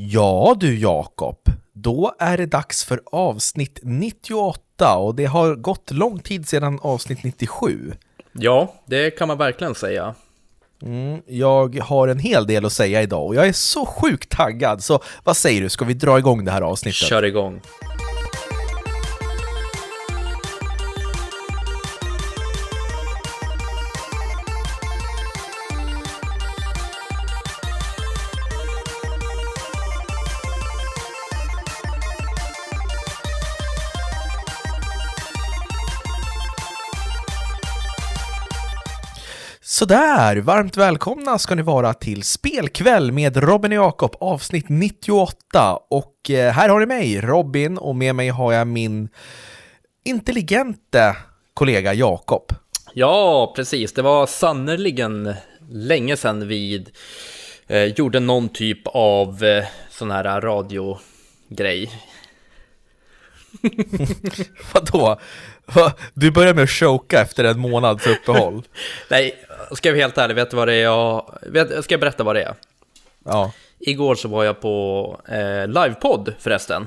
Ja du Jakob, då är det dags för avsnitt 98 och det har gått lång tid sedan avsnitt 97. Ja, det kan man verkligen säga. Mm, jag har en hel del att säga idag och jag är så sjukt taggad, så vad säger du, ska vi dra igång det här avsnittet? Kör igång. Sådär, varmt välkomna ska ni vara till Spelkväll med Robin och Jakob avsnitt 98 och eh, här har ni mig, Robin, och med mig har jag min intelligente kollega Jakob. Ja, precis. Det var sannerligen länge sedan vi eh, gjorde någon typ av eh, sån här radiogrej. Vadå? Va? Du börjar med att choka efter en månads uppehåll. Nej, ska jag vara helt ärlig, vet du vad det är jag... Vet, ska jag berätta vad det är? Ja. Igår så var jag på eh, livepodd förresten.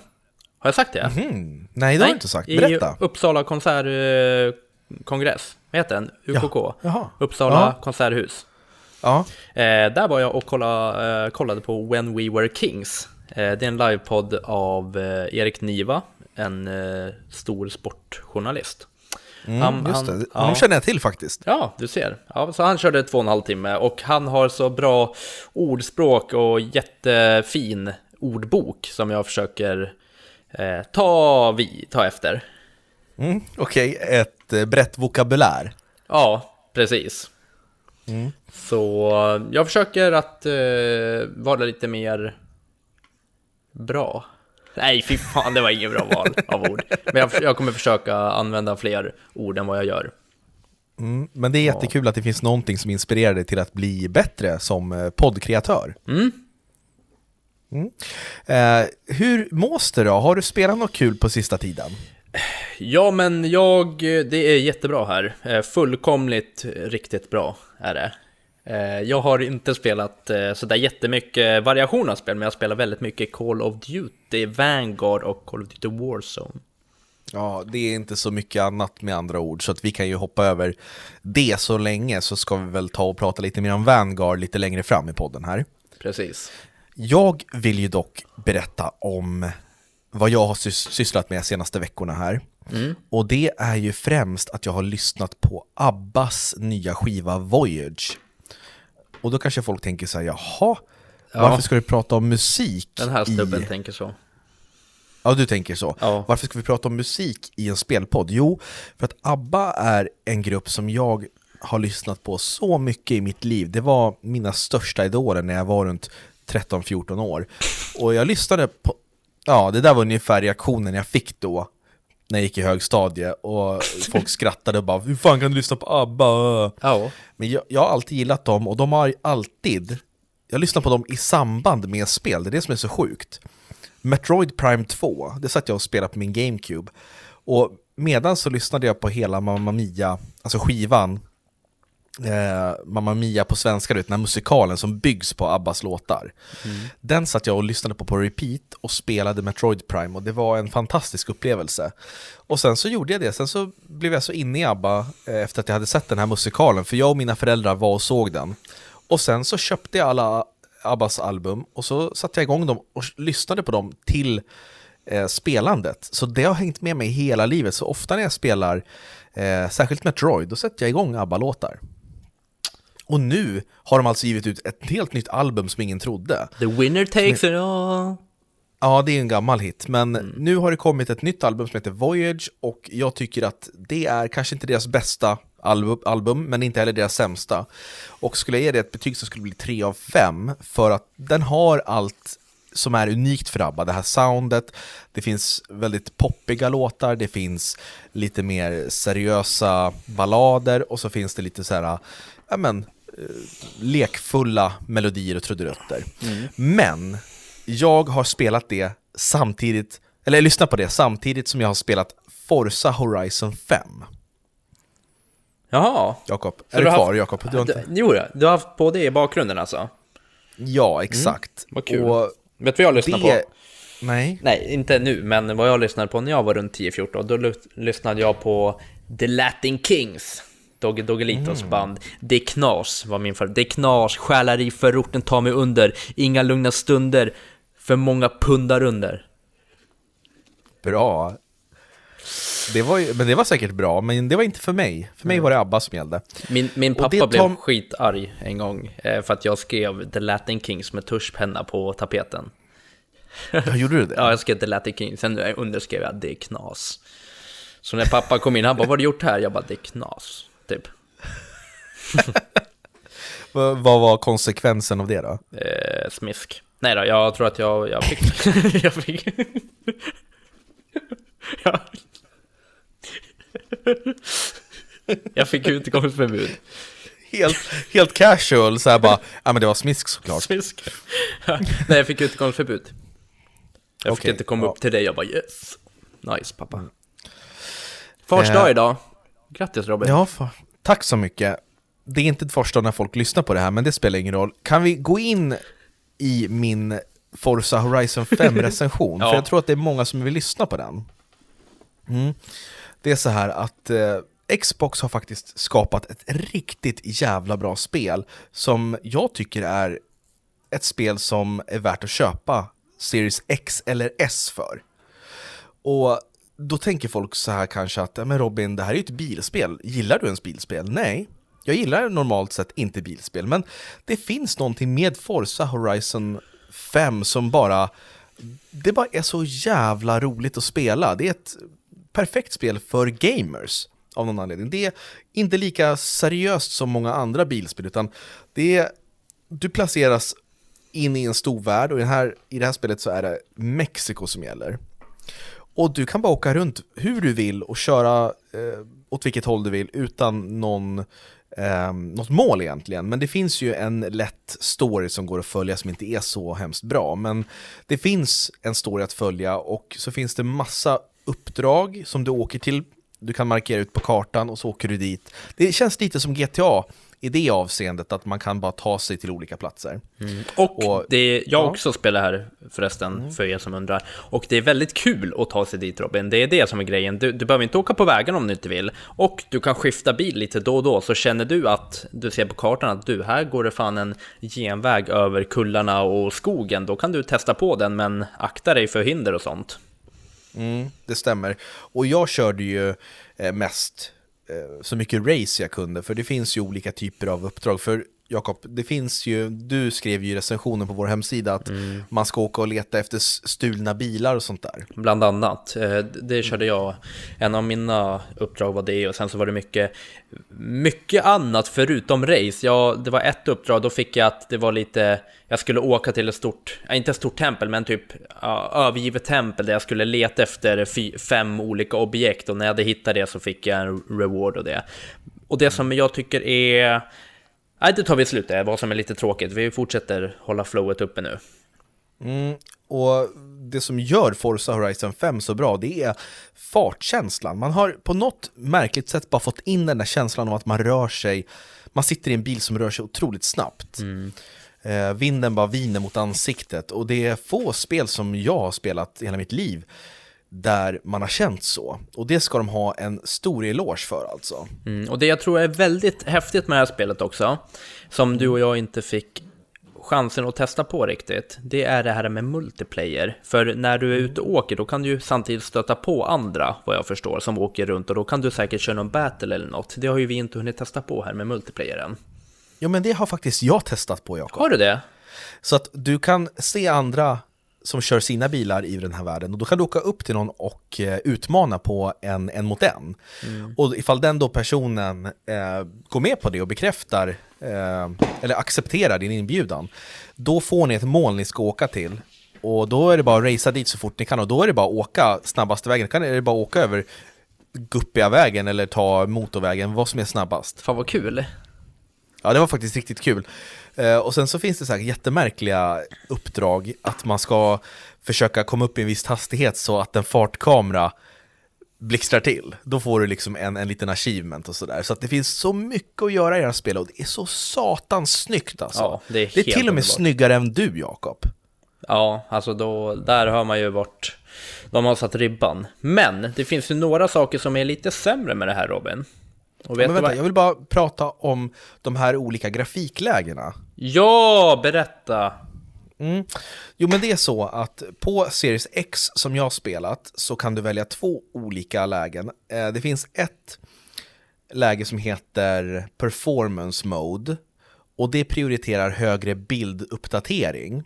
Har jag sagt det? Mm. Nej, det har du inte sagt. Berätta. I Uppsala konsertkongress. Vad heter den? UKK? Ja. Jaha. Uppsala Ja. konserthus. Ja. Eh, där var jag och kolla, eh, kollade på When We Were Kings. Eh, det är en livepodd av eh, Erik Niva, en eh, stor sportjournalist. Mm, Han- just han- det. ja. Känner jag till faktiskt. Ja, du ser. Ja, så han körde två och en halv timme och han har så bra ordspråk och jättefin ordbok som jag försöker eh, ta, vi, ta efter. Mm, Okej, ett eh, brett vokabulär. Ja, precis. Så eh, jag försöker att eh, vara lite mer bra. Nej, fy fan, det var inget bra val av ord. Men jag, jag kommer försöka använda fler ord än vad jag gör. Mm, men det är jättekul att det finns någonting som inspirerar dig till att bli bättre som eh, poddkreatör. Mm. Mm. Eh, hur mås det då? Har du spelat något kul på sista tiden? Ja, men jag, det är jättebra här. Eh, Fullkomligt riktigt bra är det. Eh, Jag har inte spelat eh, sådär jättemycket variation av spel, men jag spelar väldigt mycket Call of Duty, Vanguard och Call of Duty Warzone. Ja, det är inte så mycket annat med andra ord, så att vi kan ju hoppa över det så länge, så ska vi väl ta och prata lite mer om Vanguard lite längre fram i podden här. Precis. Jag vill ju dock berätta om vad jag har sys- sysslat med de senaste veckorna här. Mm. Och det är ju främst att jag har lyssnat på Abbas nya skiva Voyage. Och då kanske folk tänker så här, jaha, varför ska du prata om musik Den här snubben i... tänker så. Ja, du tänker så. Ja. Varför ska vi prata om musik i en spelpodd? Jo, för att ABBA är en grupp som jag har lyssnat på så mycket i mitt liv. Det var mina största idoler när jag var runt 13-14 år. Och jag lyssnade på... Ja, det där var ungefär reaktionen jag fick då när jag gick i högstadie och folk skrattade och bara Hur fan kan du lyssna på ABBA? Ja. Men jag, jag har alltid gillat dem och de har alltid Jag lyssnar på dem i samband med spel, det är det som är så sjukt Metroid Prime 2, det satt jag och spelade på min GameCube Och medan så lyssnade jag på hela Mamma Mia, alltså skivan eh, Mamma Mia på svenska, den här musikalen som byggs på Abbas låtar Den satt jag och lyssnade på på repeat och spelade Metroid Prime och det var en fantastisk upplevelse Och sen så gjorde jag det, sen så blev jag så inne i ABBA eh, efter att jag hade sett den här musikalen För jag och mina föräldrar var och såg den Och sen så köpte jag alla Abbas album och så satte jag igång dem och lyssnade på dem till eh, spelandet. Så det har hängt med mig hela livet. Så ofta när jag spelar, eh, särskilt Metroid, då sätter jag igång ABBA-låtar. Och nu har de alltså givit ut ett helt nytt album som ingen trodde. The winner takes it all. Ja, det är en gammal hit, men Mm. nu har det kommit ett nytt album som heter Voyage och jag tycker att det är kanske inte deras bästa album, album men inte heller deras sämsta. Och skulle jag ge det ett betyg så skulle det bli 3 av 5 för att den har allt som är unikt för ABBA, det här soundet, det finns väldigt poppiga låtar, det finns lite mer seriösa ballader och så finns det lite så här, ja men, lekfulla melodier och trudelutter. Men jag har spelat det samtidigt, eller lyssnat på det samtidigt som jag har spelat Forza Horizon 5. Jaha. Jakob, är du kvar haft- Jakob? Du har inte... Jo, du har haft både i bakgrunden alltså? Ja, exakt. vad kul. Och Vet du vad jag lyssnar Det... på? Nej. Nej, inte nu, men vad jag lyssnade på när jag var runt 10-14, då lys- lyssnade jag på The Latin Kings. Dogge Doggelitos band. Det är knas var min favorit. Det är knas, själar i förorten tar mig under. Inga lugna stunder, för många pundar under. Bra. Det var ju, men det var säkert bra, men det var inte för mig. För mig var det ABBA som gällde. Min, min pappa blev tar- skitarg en gång eh, för att jag skrev The Latin Kings med tuschpenna på tapeten. Ja, gjorde du det? Ja, jag skrev The Latin Kings, sen underskrev jag det är knas. Så när pappa kom in, han bara vad har du gjort här? Jag bara det är knas, typ. Va- Vad var konsekvensen av det då? Eh, smisk. Nej då, jag tror att jag, jag fick... jag fick... ja. jag fick utegångsförbud. Helt, helt casual, så här bara, ja men det var smisk såklart. Smisk. Nej, jag fick utegångsförbud. Jag fick Okej, inte komma ja. upp till dig, jag bara yes. Nice pappa. Fars dag Eh, idag. Grattis Robin. Ja, fa- tack så mycket. Det är inte det första när folk lyssnar på det här, men det spelar ingen roll. Kan vi gå in i min Forza Horizon 5-recension? Ja. För jag tror att det är många som vill lyssna på den. Mm. Det är så här att eh, Xbox har faktiskt skapat ett riktigt jävla bra spel som jag tycker är ett spel som är värt att köpa Series X eller S för. Och då tänker folk så här kanske att, men Robin, det här är ju ett bilspel. Gillar du ens bilspel? Nej, jag gillar normalt sett inte bilspel, men det finns någonting med Forza Horizon 5 som bara, det bara är så jävla roligt att spela. Det är ett perfekt spel för gamers av någon anledning. Det är inte lika seriöst som många andra bilspel, utan det är, du placeras in i en stor värld och i, den här, i det här spelet så är det Mexiko som gäller. Och du kan bara åka runt hur du vill och köra eh, åt vilket håll du vill utan någon, eh, något mål egentligen. Men det finns ju en lätt story som går att följa som inte är så hemskt bra. Men det finns en story att följa och så finns det massa uppdrag som du åker till. Du kan markera ut på kartan och så åker du dit. Det känns lite som GTA i det avseendet att man kan bara ta sig till olika platser. Och, Och- det, jag ja. Mm. också spelar här förresten, för er som undrar. Och det är väldigt kul att ta sig dit Robin, det är det som är grejen. Du, du behöver inte åka på vägen om du inte vill. Och du kan skifta bil lite då och då, så känner du att du ser på kartan att du, här går det fan en genväg över kullarna och skogen. Då kan du testa på den, men akta dig för hinder och sånt. Mm, det stämmer. Och jag körde ju eh, mest Eh, så mycket race jag kunde, för det finns ju olika typer av uppdrag. För Jakob, det finns ju, du skrev ju i recensionen på vår hemsida att man ska åka och leta efter stulna bilar och sånt där. Bland annat. Eh, Det körde jag. En av mina uppdrag var det och sen så var det mycket, mycket annat förutom race. Ja, det var ett uppdrag, då fick jag att det var lite, jag skulle åka till ett stort, inte ett stort tempel, men typ ja, övergivet tempel där jag skulle leta efter fy, fem olika objekt och när jag hade hittat det så fick jag en reward och det. Och det som jag tycker är Nej, det tar vi i slutet, vad som är lite tråkigt. Vi fortsätter hålla flowet uppe nu. Mm, och det som gör Forza Horizon 5 så bra, det är fartkänslan. Man har på något märkligt sätt bara fått in den där känslan av att man rör sig, man sitter i en bil som rör sig otroligt snabbt. Eh, vinden bara viner mot ansiktet och det är få spel som jag har spelat hela mitt liv där man har känt så. Och det ska de ha en stor eloge för alltså. Mm, och det jag tror är väldigt häftigt med det här spelet också, som du och jag inte fick chansen att testa på riktigt, det är det här med multiplayer. För när du är ute och åker, då kan du ju samtidigt stöta på andra, vad jag förstår, som åker runt och då kan du säkert köra någon battle eller något. Det har ju vi inte hunnit testa på här med multiplayeren. Jo men det har faktiskt jag testat på Jakob. Har du det? Så att du kan se andra som kör sina bilar i den här världen och då kan du åka upp till någon och eh, utmana på en, en mot en. Och ifall den då personen eh, går med på det och bekräftar eh, eller accepterar din inbjudan, då får ni ett mål ni ska åka till. Och då är det bara att racea dit så fort ni kan och då är det bara att åka snabbaste vägen. Då är det bara att åka över guppiga vägen eller ta motorvägen, vad som är snabbast. Fan vad kul. Ja, det var faktiskt riktigt kul. Eh, och sen så finns det så här jättemärkliga uppdrag att man ska försöka komma upp i en viss hastighet så att en fartkamera blixtrar till. Då får du liksom en, en liten achievement och sådär. Så att det finns så mycket att göra i det här spelet och det är så satans snyggt alltså. Ja, det är det är till och med underbart. snyggare än du Jakob. Ja, alltså då, där har man ju varit, de har satt ribban. Men det finns ju några saker som är lite sämre med det här Robin. Och vet ja, vänta, vad... jag vill bara prata om de här olika grafiklägena. Ja, berätta! Mm. Jo men det är så att på Series X som jag har spelat så kan du välja två olika lägen. Eh, det finns ett läge som heter Performance Mode och det prioriterar högre bilduppdatering.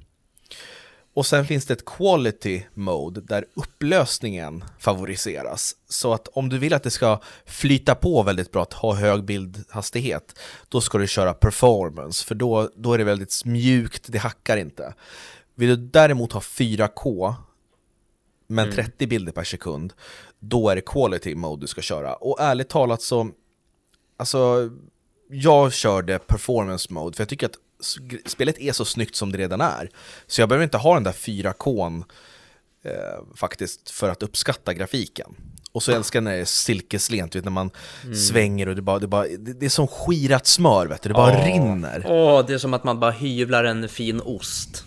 Och sen finns det ett quality mode där upplösningen favoriseras. Så att om du vill att det ska flyta på väldigt bra, att ha hög bildhastighet, då ska du köra performance, för då, då är det väldigt mjukt, det hackar inte. Vill du däremot ha 4K, men 30 mm. bilder per sekund, då är det quality mode du ska köra. Och ärligt talat så, alltså, jag körde performance mode, för jag tycker att spelet är så snyggt som det redan är. Så jag behöver inte ha den där 4K eh, faktiskt för att uppskatta grafiken. Och så älskar jag när det är silkeslent, vet, när man mm. svänger och det, bara, det, bara, det, det är som skirat smör, vet du, det bara oh. rinner. Åh, oh, det är som att man bara hyvlar en fin ost.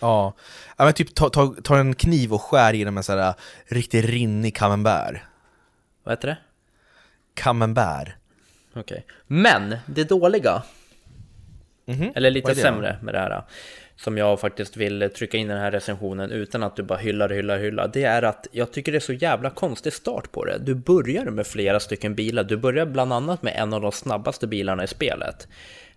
Ja, ja men typ ta, ta, ta en kniv och skär genom en sån här riktigt rinnig camembert. Vad heter det? Camembert. Okej. Okay. Men, det dåliga Mm -hmm. Eller lite sämre med det här. Som jag faktiskt vill trycka in i den här recensionen utan att du bara hyllar, hyllar, hyllar. Det är att jag tycker det är så jävla konstig start på det. Du börjar med flera stycken bilar. Du börjar bland annat med en av de snabbaste bilarna i spelet.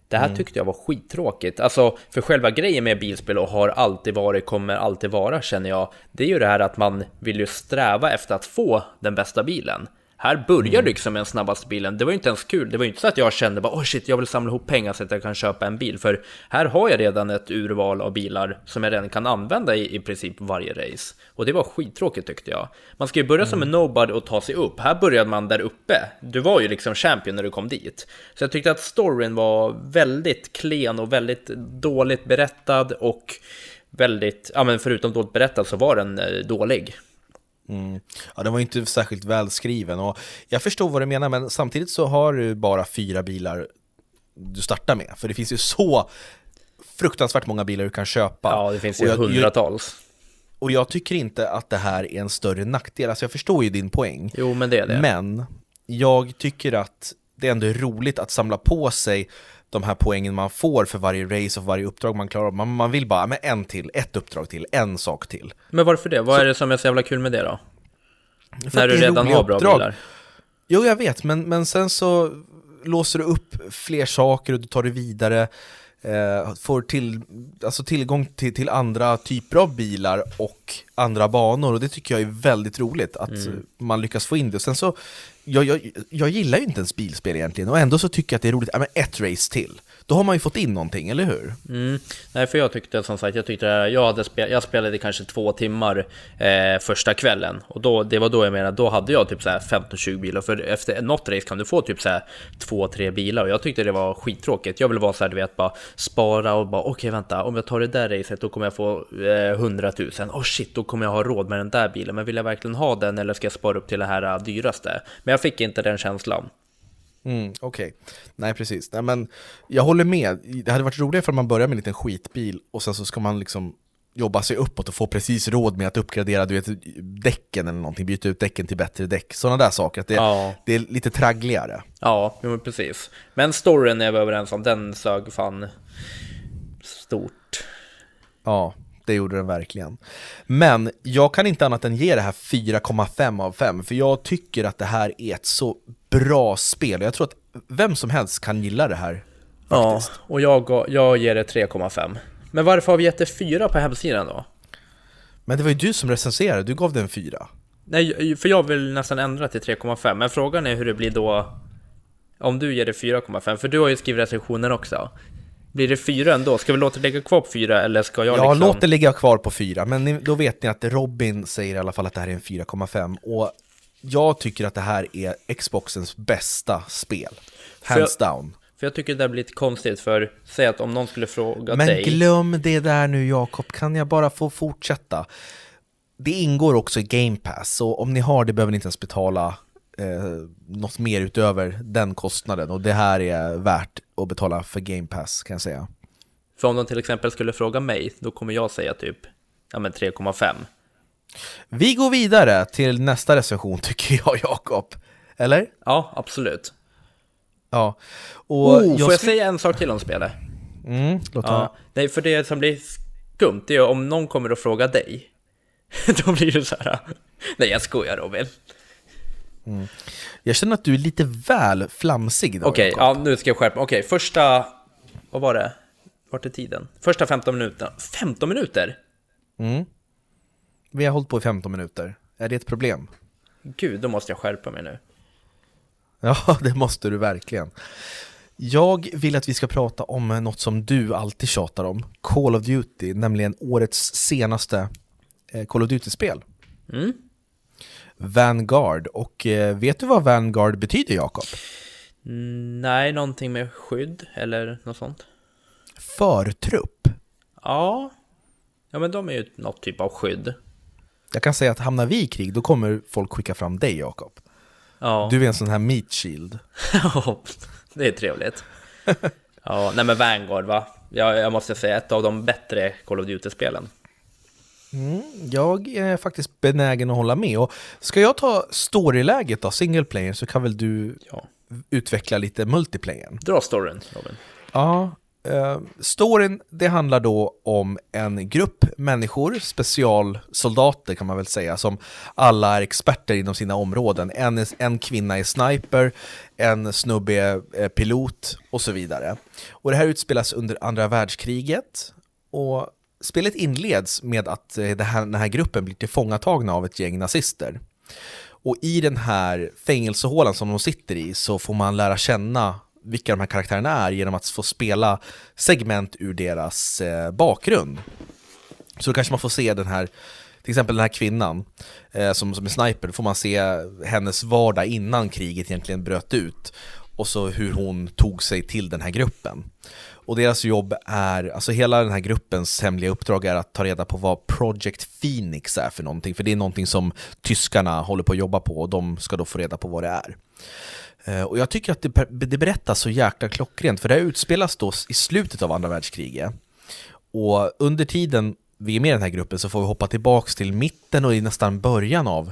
Det här mm. tyckte jag var skittråkigt. Alltså, för själva grejen med bilspel och har alltid varit, kommer alltid vara, känner jag. Det är ju det här att man vill ju sträva efter att få den bästa bilen. Här börjar mm. liksom med snabbaste bilen. Det var ju inte ens kul. Det var ju inte så att jag kände bara oh shit, jag vill samla ihop pengar så att jag kan köpa en bil. För här har jag redan ett urval av bilar som jag redan kan använda i, i princip varje race. Och det var skittråkigt tyckte jag. Man ska ju börja mm. som en nobody och ta sig upp. Här började man där uppe. Du var ju liksom champion när du kom dit. Så jag tyckte att storyn var väldigt klen och väldigt dåligt berättad och väldigt, ja men förutom dåligt berättad så var den eh, dålig. Mm. Ja, den var inte särskilt välskriven och jag förstår vad du menar men samtidigt så har du bara fyra bilar du startar med. För det finns ju så fruktansvärt många bilar du kan köpa. Ja, det finns ju jag, hundratals. Och jag tycker inte att det här är en större nackdel. Alltså jag förstår ju din poäng. Jo, men det är det. Men jag tycker att det ändå är roligt att samla på sig de här poängen man får för varje race och varje uppdrag man klarar av. Man, man vill bara, med en till, ett uppdrag till, en sak till. Men varför det? Vad så, är det som är så jävla kul med det då? När du redan har bra uppdrag. bilar? Jo, jag vet, men, men sen så låser du upp fler saker och du tar det vidare. Eh, får till, alltså tillgång till, till andra typer av bilar och andra banor och det tycker jag är väldigt roligt att mm. man lyckas få in det. Sen så jag, jag, jag gillar ju inte ens bilspel egentligen, och ändå så tycker jag att det är roligt, ja men ett race till. Då har man ju fått in någonting, eller hur? Mm. Nej, för jag tyckte som sagt, jag tyckte jag, hade spel, jag spelade kanske två timmar eh, första kvällen och då, det var då jag menade, då hade jag typ 15-20 bilar. För efter något race kan du få typ så här 2-3 bilar och jag tyckte det var skittråkigt. Jag ville vara så här, du vet, bara spara och bara okej, okay, vänta, om jag tar det där racet då kommer jag få eh, 100 000. Oh shit, då kommer jag ha råd med den där bilen. Men vill jag verkligen ha den eller ska jag spara upp till det här eh, dyraste? Men jag fick inte den känslan. Mm, Okej, okay. nej precis. Nej, men jag håller med. Det hade varit roligare för man börjar med en liten skitbil och sen så ska man liksom jobba sig uppåt och få precis råd med att uppgradera du vet, däcken eller någonting, byta ut däcken till bättre däck. Sådana där saker, att det, ja. det är lite traggligare. Ja, men precis. Men storyn är vi överens om, den sög fan stort. Ja, det gjorde den verkligen. Men jag kan inte annat än ge det här 4,5 av 5, för jag tycker att det här är ett så bra spel. Jag tror att vem som helst kan gilla det här. Faktiskt. Ja, och jag, jag ger det 3,5. Men varför har vi gett det 4 på hemsidan då? Men det var ju du som recenserade, du gav den 4. Nej, för jag vill nästan ändra till 3,5, men frågan är hur det blir då om du ger det 4,5, för du har ju skrivit recensioner också. Blir det fyra ändå? Ska vi låta det ligga kvar på fyra eller ska jag Ja, liksom... låt det ligga kvar på fyra, men ni, då vet ni att Robin säger i alla fall att det här är en 4,5 och jag tycker att det här är Xboxens bästa spel. Hands jag, down. För jag tycker det där blir lite konstigt, för säg att om någon skulle fråga men dig... Men glöm det där nu Jakob, kan jag bara få fortsätta? Det ingår också i Game Pass, så om ni har det behöver ni inte ens betala eh, något mer utöver den kostnaden och det här är värt att betala för Game Pass kan jag säga. För om de till exempel skulle fråga mig, då kommer jag säga typ ja, men 3,5. Vi går vidare till nästa recension tycker jag, Jakob. Eller? Ja, absolut. Ja. Och oh, jag får jag säga en sak till om spelet? Mm, låt ja, Nej, för det som blir skumt, det är om någon kommer och frågar dig. Då blir det så här, nej jag skojar Robin. Mm. Jag känner att du är lite väl flamsig idag. Okej, okay, ja nu ska jag skärpa Okej, okay, första, vad var det? Vart är tiden? Första 15 minuterna. 15 minuter? Mm. Vi har hållit på i 15 minuter. Är det ett problem? Gud, då måste jag skärpa mig nu. Ja, det måste du verkligen. Jag vill att vi ska prata om något som du alltid tjatar om, Call of Duty, nämligen årets senaste eh, Call of Duty-spel. Mm. Vanguard, och eh, vet du vad Vanguard betyder Jakob? Mm, nej, någonting med skydd eller något sånt. Förtrupp. Ja, ja men de är ju något typ av skydd. Jag kan säga att hamnar vi i krig, då kommer folk skicka fram dig Jakob. Ja. Du är en sån här meat shield. Ja, det är trevligt. ja, nej men Vanguard va? Jag, jag måste säga ett av de bättre Call of Duty-spelen. Mm, jag är faktiskt benägen att hålla med. Och ska jag ta storyläget då, single player, så kan väl du ja. utveckla lite multiplayer? Dra storyn, Robin. Ja, Uh, storyn, det handlar då om en grupp människor, specialsoldater kan man väl säga, som alla är experter inom sina områden. En, är, en kvinna är sniper, en snubbe är pilot och så vidare. Och det här utspelas under andra världskriget och spelet inleds med att eh, det här, den här gruppen blir tillfångatagna av ett gäng nazister. Och i den här fängelsehålan som de sitter i så får man lära känna vilka de här karaktärerna är genom att få spela segment ur deras eh, bakgrund. Så då kanske man får se den här, till exempel den här kvinnan eh, som, som är sniper, då får man se hennes vardag innan kriget egentligen bröt ut och så hur hon tog sig till den här gruppen. Och deras jobb är, alltså hela den här gruppens hemliga uppdrag är att ta reda på vad Project Phoenix är för någonting, för det är någonting som tyskarna håller på att jobba på och de ska då få reda på vad det är. Eh, och jag tycker att det, det berättas så jäkla klockrent, för det här utspelas då i slutet av andra världskriget. Och under tiden vi är med i den här gruppen så får vi hoppa tillbaks till mitten och i nästan början av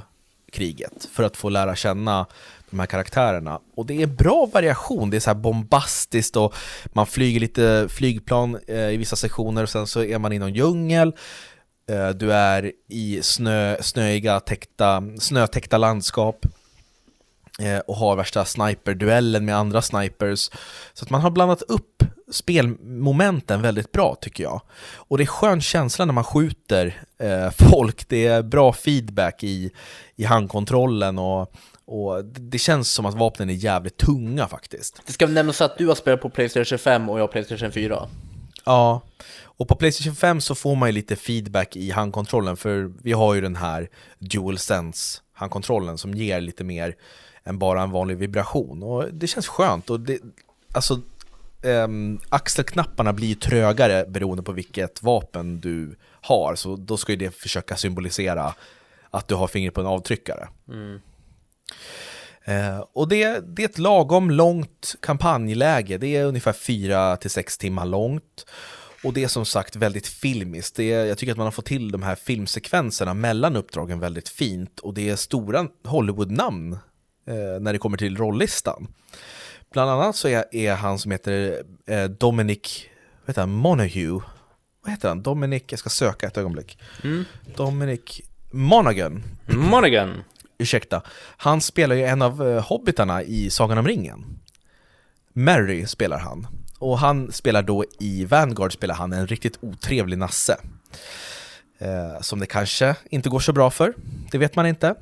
kriget för att få lära känna de här karaktärerna. Och det är bra variation, det är så här bombastiskt och man flyger lite flygplan eh, i vissa sektioner och sen så är man i någon djungel. Eh, du är i snö, snöiga, täckta, snötäckta landskap eh, och har värsta sniperduellen med andra snipers. Så att man har blandat upp spelmomenten väldigt bra tycker jag. Och det är skön känsla när man skjuter eh, folk, det är bra feedback i, i handkontrollen och, och det känns som att vapnen är jävligt tunga faktiskt. Det ska nämnas att du har spelat på Playstation 5 och jag Playstation 4. Ja, och på Playstation 5 så får man ju lite feedback i handkontrollen för vi har ju den här DualSense handkontrollen som ger lite mer än bara en vanlig vibration och det känns skönt och det, alltså um, axelknapparna blir ju trögare beroende på vilket vapen du har så då ska ju det försöka symbolisera att du har fingret på en avtryckare. Mm. Uh, och det, det, är ett lagom långt kampanjläge, det är ungefär 4-6 timmar långt. Och det är som sagt väldigt filmiskt. Det är, jag tycker att man har fått till de här filmsekvenserna mellan uppdragen väldigt fint. Och det är stora Hollywood-namn eh, när det kommer till rolllistan. Bland annat så är, är han som heter eh, Dominic vad heter han? Monague. Vad heter han? Dominic, jag ska söka ett ögonblick. Mm. Dominic Monaghan. Monaghan. Ursäkta. Han spelar ju en av eh, hobbitarna i Sagan om ringen. Mary spelar han. Och han spelar då i Vanguard spelar han en riktigt otrevlig nasse. Eh, som det kanske inte går så bra för, det vet man inte.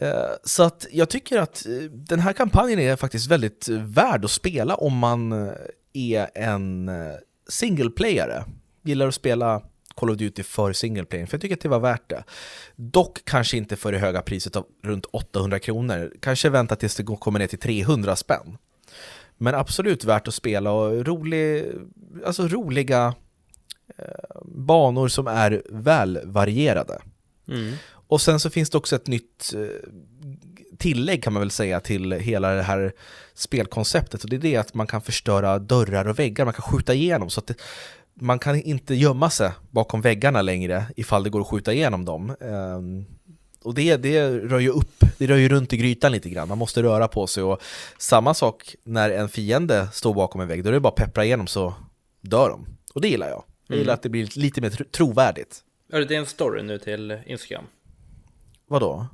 Eh, så att jag tycker att eh, den här kampanjen är faktiskt väldigt eh, värd att spela om man är en singleplayare. Gillar att spela Call of Duty för singleplayer, för jag tycker att det var värt det. Dock kanske inte för det höga priset av runt 800 kronor. Kanske vänta tills det kommer ner till 300 spänn. Men absolut värt att spela och rolig, alltså roliga eh, banor som är välvarierade. Mm. Och sen så finns det också ett nytt eh, tillägg kan man väl säga till hela det här spelkonceptet och det är det att man kan förstöra dörrar och väggar, man kan skjuta igenom så att det, man kan inte gömma sig bakom väggarna längre ifall det går att skjuta igenom dem. Ehm, och det, det rör ju upp, det rör ju runt i grytan lite grann, man måste röra på sig och samma sak när en fiende står bakom en vägg, då är det bara att peppra igenom så dör de. Och det gillar jag. Jag gillar Mm. att det blir lite mer tro- trovärdigt. Är det en story nu till Instagram? Vadå?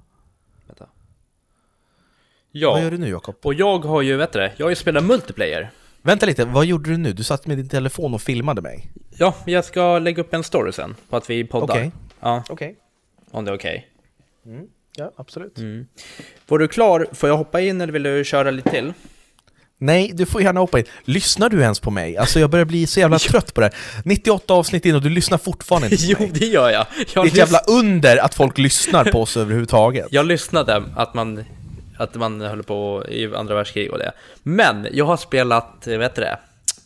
Vänta. Vad Ja, gör du nu Jakob? och jag har ju, vet du jag har ju spelat multiplayer. Vänta lite, vad gjorde du nu? Du satt med din telefon och filmade mig. Ja, jag ska lägga upp en story sen på att vi poddar. Okej. Ja, Okej. om det är okej. Ja, absolut. Var du klar? Får jag hoppa in eller vill du köra lite till? Nej, du får gärna hoppa in. Lyssnar du ens på mig? Alltså jag börjar bli så jävla trött på det här. 98 avsnitt in och du lyssnar fortfarande inte på Jo, mig. det gör jag. Det Jag, är ett jävla under att folk lyssnar på oss överhuvudtaget. jag lyssnade att man, att man höll på i andra världskriget och det. Men jag har spelat, eh, vet du det,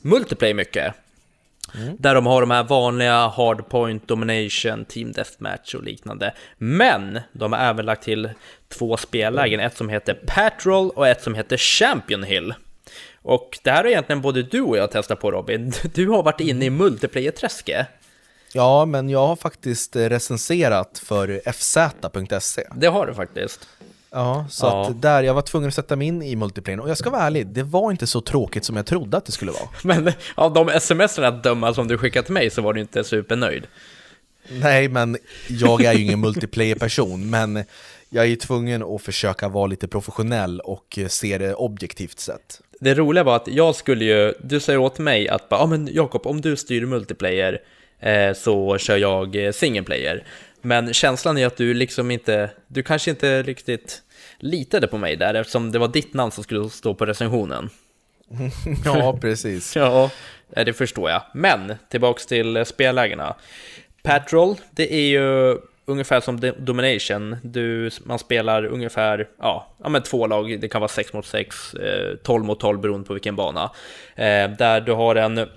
multiplayer mycket. Där de har de här vanliga hardpoint, domination, team deathmatch och liknande. Men de har även lagt till två spellägen, ett som heter Patrol och ett som heter Champion Hill. Och det här är egentligen både du och jag testat på Robin. Du har varit inne i multiplayer-träsket. Ja, men jag har faktiskt eh, recenserat för fz.se. Det har du faktiskt. Ja, så Ja. att där, jag var tvungen att sätta mig in i multiplayer. Och jag ska vara ärlig, det var inte så tråkigt som jag trodde att det skulle vara. Men av de sms-erna att döma som du skickat till mig så var du inte supernöjd. Nej, men jag är ju ingen multiplayer-person, men jag är ju tvungen att försöka vara lite professionell och se det objektivt sett. Det roliga var att jag skulle ju, du säger åt mig att bara, ja men Jakob, om du styr multiplayer eh, så kör jag eh, single player. Men känslan är att du liksom inte, du kanske inte riktigt litade på mig där eftersom det var ditt namn som skulle stå på recensionen. Ja, precis. Ja, eh, det förstår jag. Men tillbaks till eh, spellägena. Patrol, det är ju ungefär som Do- Domination. Du, man spelar ungefär ja, ja, men två lag, det kan vara 6 mot 6, eh, 12 mot 12 beroende på vilken bana. Eh, där du har en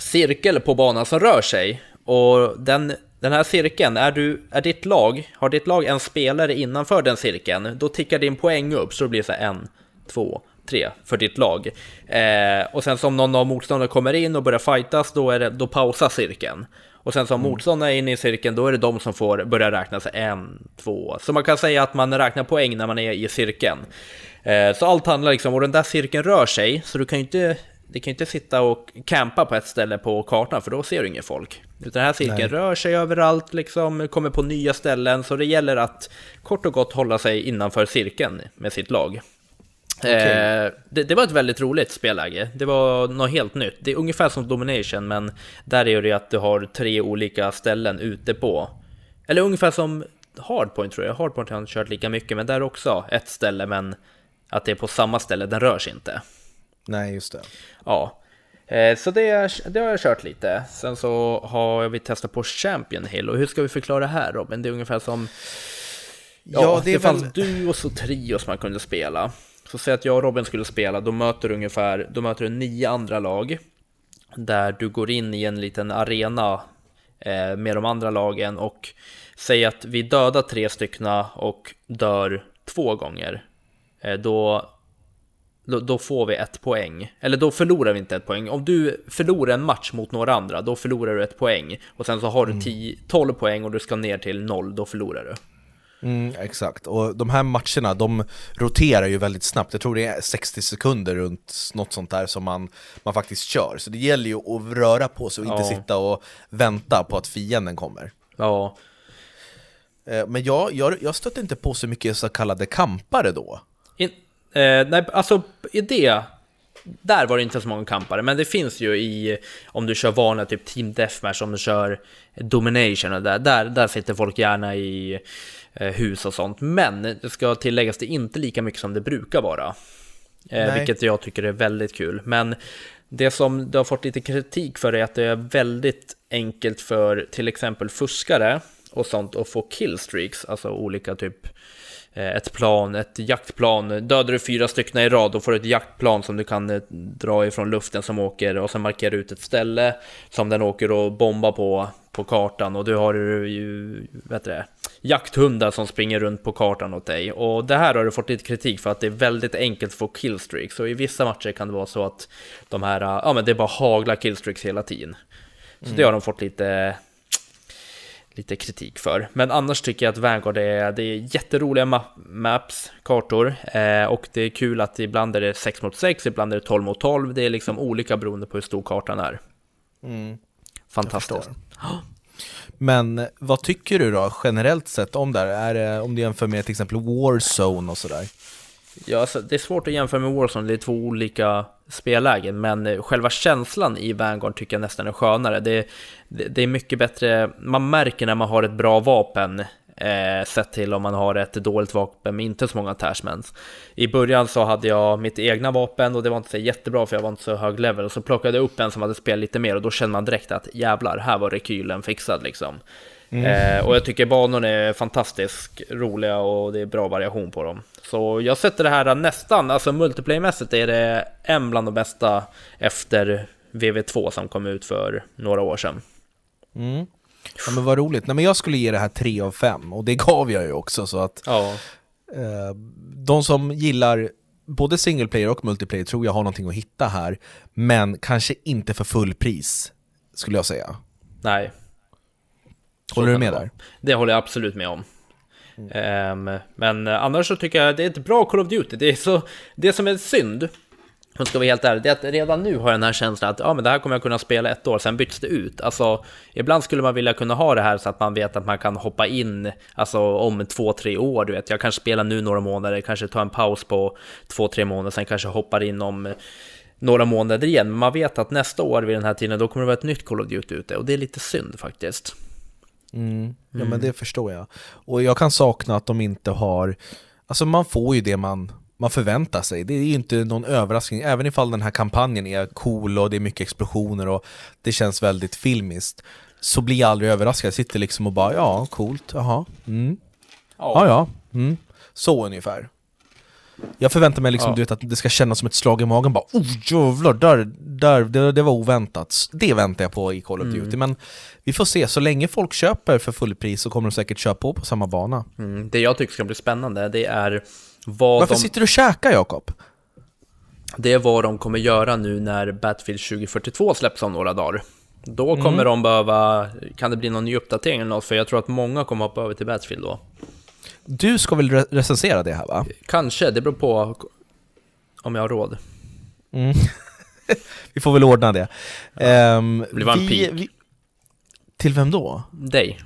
cirkel på banan som rör sig. Och den, den här cirkeln, är, du, är ditt lag, har ditt lag en spelare innanför den cirkeln, då tickar din poäng upp så det blir så här en, två, tre för ditt lag. Eh, och sen som någon av motståndarna kommer in och börjar fightas, då, är det, då pausar cirkeln. Och sen som motståndarna är inne i cirkeln, då är det de som får börja räkna sig en, två. Så man kan säga att man räknar poäng när man är i cirkeln. Eh, så allt handlar liksom, och den där cirkeln rör sig, så du kan ju inte det kan ju inte sitta och campa på ett ställe på kartan för då ser du ingen folk. Utan den här cirkeln Nej. rör sig överallt, liksom, kommer på nya ställen, så det gäller att kort och gott hålla sig innanför cirkeln med sitt lag. Eh, det, det var ett väldigt roligt spelläge. Det var något helt nytt. Det är ungefär som Domination, men där är det att du har tre olika ställen ute på. Eller ungefär som Hardpoint tror jag. Hardpoint har jag inte kört lika mycket, men där är också ett ställe, men att det är på samma ställe, den rör sig inte. Nej, just det. Ja, eh, så det, det har jag kört lite. Sen så har vi testat på Champion Hill. Och hur ska vi förklara det här Robin? Det är ungefär som... Ja, det, är fanns väl- duos och trios man kunde spela. Så säg att jag och Robin skulle spela, då möter du ungefär då möter du nio andra lag. Där du går in i en liten arena eh, med de andra lagen och säg att vi dödar tre styckna och dör två gånger. Eh, då då, då får vi ett poäng. Eller då förlorar vi inte ett poäng. Om du förlorar en match mot några andra, då förlorar du ett poäng. Och sen så har du 10, 12 poäng och du ska ner till noll, då förlorar du. Mm, exakt, och de här matcherna de roterar ju väldigt snabbt. Jag tror det är 60 sekunder runt något sånt där som man, man faktiskt kör. Så det gäller ju att röra på sig och inte Ja. sitta och vänta på att fienden kommer. Ja, Eh, Men jag, jag, jag stötte inte på så mycket så kallade kampare då. Eh, nej, alltså i det, där var det inte så många kampare, men det finns ju i, om du kör vanliga typ Team Deathmatch, om du kör Domination och där, där, där sitter folk gärna i eh, hus och sånt. Men det ska tilläggas, det är inte lika mycket som det brukar vara. Eh, vilket jag tycker är väldigt kul. Men det som det har fått lite kritik för är att det är väldigt enkelt för till exempel fuskare och sånt att få killstreaks, alltså olika typ ett plan, ett jaktplan. Dödar du fyra stycken i rad, då får du ett jaktplan som du kan eh, dra ifrån luften som åker och sen markera ut ett ställe som den åker och bombar på på kartan och du har ju, vet det, jakthundar som springer runt på kartan åt dig. Och det här har du fått lite kritik för att det är väldigt enkelt att få killstreaks. Så i vissa matcher kan det vara så att de här, ja men det är bara hagla killstreaks hela tiden. Så det har de fått lite, lite kritik för. Men annars tycker jag att Vanguard är, det är jätteroliga ma maps, kartor. Eh, och det är kul att ibland är det 6 mot 6, ibland är det 12 mot 12. Det är liksom olika beroende på hur stor kartan är. Mm. Fantastiskt. Men vad tycker du då generellt sett om det här? Är det, om du jämför med till exempel Warzone och sådär? Ja, alltså, det är svårt att jämföra med Warzone, det är två olika spellägen, men eh, själva känslan i Vanguard tycker jag nästan är skönare. Det, det, det är mycket bättre, man märker när man har ett bra vapen eh, sett till om man har ett dåligt vapen med inte så många attachments. I början så hade jag mitt egna vapen och det var inte så jättebra för jag var inte så hög level och så plockade jag upp en som hade spelat lite mer och då kände man direkt att jävlar, här var rekylen fixad liksom. Mm. Eh, och jag tycker banorna är fantastiskt roliga och det är bra variation på dem. Så jag sätter det här nästan, alltså multiplayer-mässigt är det en bland de bästa efter VV2 som kom ut för några år sedan. Mm. Ja men vad roligt. Nej men jag skulle ge det här 3 av 5 och det gav jag ju också så att ja. eh, de som gillar både single player och multiplayer tror jag har någonting att hitta här men kanske inte för full pris skulle jag säga. Nej. Håller du med där? Det håller jag absolut med om. Mm. Um, men annars så tycker jag det är ett bra Call of Duty. Det, är så, det som är synd om ska vara helt ärlig, det är att redan nu har jag den här känslan att ja, men det här kommer jag kunna spela ett år, sen byts det ut. Alltså, ibland skulle man vilja kunna ha det här så att man vet att man kan hoppa in alltså, om två, tre år. Du vet, jag kanske spelar nu några månader, kanske tar en paus på två, tre månader, sen kanske hoppar in om några månader igen. Men man vet att nästa år vid den här tiden, då kommer det vara ett nytt Call of Duty ute och det är lite synd faktiskt. Mm. Ja, mm. men det förstår jag. Och jag kan sakna att de inte har, alltså man får ju det man man förväntar sig. Det är ju inte någon överraskning, även ifall den här kampanjen är cool och det är mycket explosioner och det känns väldigt filmiskt. Så blir jag aldrig överraskad, jag sitter liksom och bara ja, coolt, jaha, mm. Ja, ja, mm. Så ungefär. Jag förväntar mig liksom, ja. du vet, att det ska kännas som ett slag i magen, bara oh jävlar, där, där, det, det var oväntat. Det väntar jag på i Call of mm. Duty, men vi får se, så länge folk köper för fullpris så kommer de säkert köpa på på samma bana. Mm. Det jag tycker ska bli spännande, det är vad Varför de... sitter du och käkar Jakob? Det är vad de kommer göra nu när Battlefield 2042 släpps om några dagar. Då kommer mm. de behöva, kan det bli någon ny uppdatering eller något? För jag tror att många kommer hoppa över till Battlefield då. Du ska väl recensera det här va? Kanske, det beror på om jag har råd. Mm. vi får väl ordna det. Ja. Um, det var en vi, vi, Till vem då? Dig.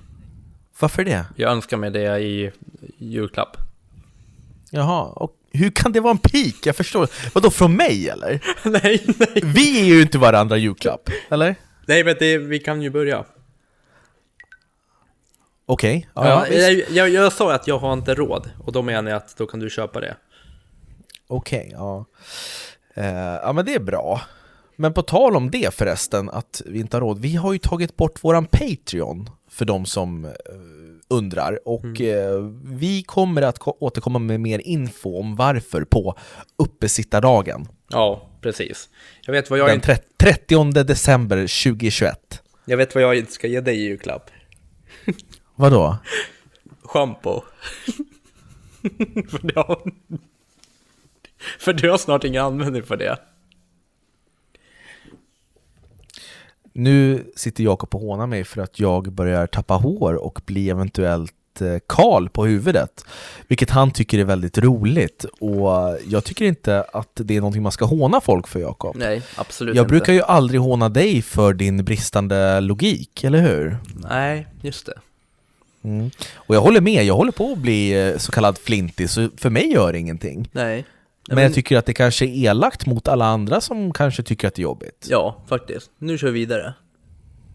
Varför det? Jag önskar mig det i julklapp. Jaha, och hur kan det vara en pik? Jag förstår. Vadå, från mig eller? nej, nej. Vi är ju inte varandra julklapp, eller? Nej, men det, vi kan ju börja. Okej. Okay. Ja, ja, jag, jag, jag, sa att jag har inte råd, och då menar jag att då kan du köpa det. Okej, okay, ja. Uh, ja, men det är bra. Men på tal om det förresten, att vi inte har råd. Vi har ju tagit bort våran Patreon för de som uh, undrar. Och mm. eh, vi kommer att återkomma med mer info om varför på uppesittardagen. Ja, precis. Jag vet vad jag Den inte... 30 december 2021. Jag vet vad jag inte ska ge dig i julklapp. Vadå? Schampo. för, har... för du har snart ingen användning för det. Nu sitter Jakob och hånar mig för att jag börjar tappa hår och bli eventuellt eh, kal på huvudet. Vilket han tycker är väldigt roligt. Och jag tycker inte att det är någonting man ska håna folk för, Jakob. Nej, absolut Jag inte. brukar ju aldrig håna dig för din bristande logik, eller hur? Nej, just det. Mm. Och jag håller med, jag håller på att bli eh, så kallad flintig, så för mig gör det ingenting. Nej. Men, jag tycker att det kanske är elakt mot alla andra som kanske tycker att det är jobbigt. Ja, faktiskt. Nu kör vi vidare.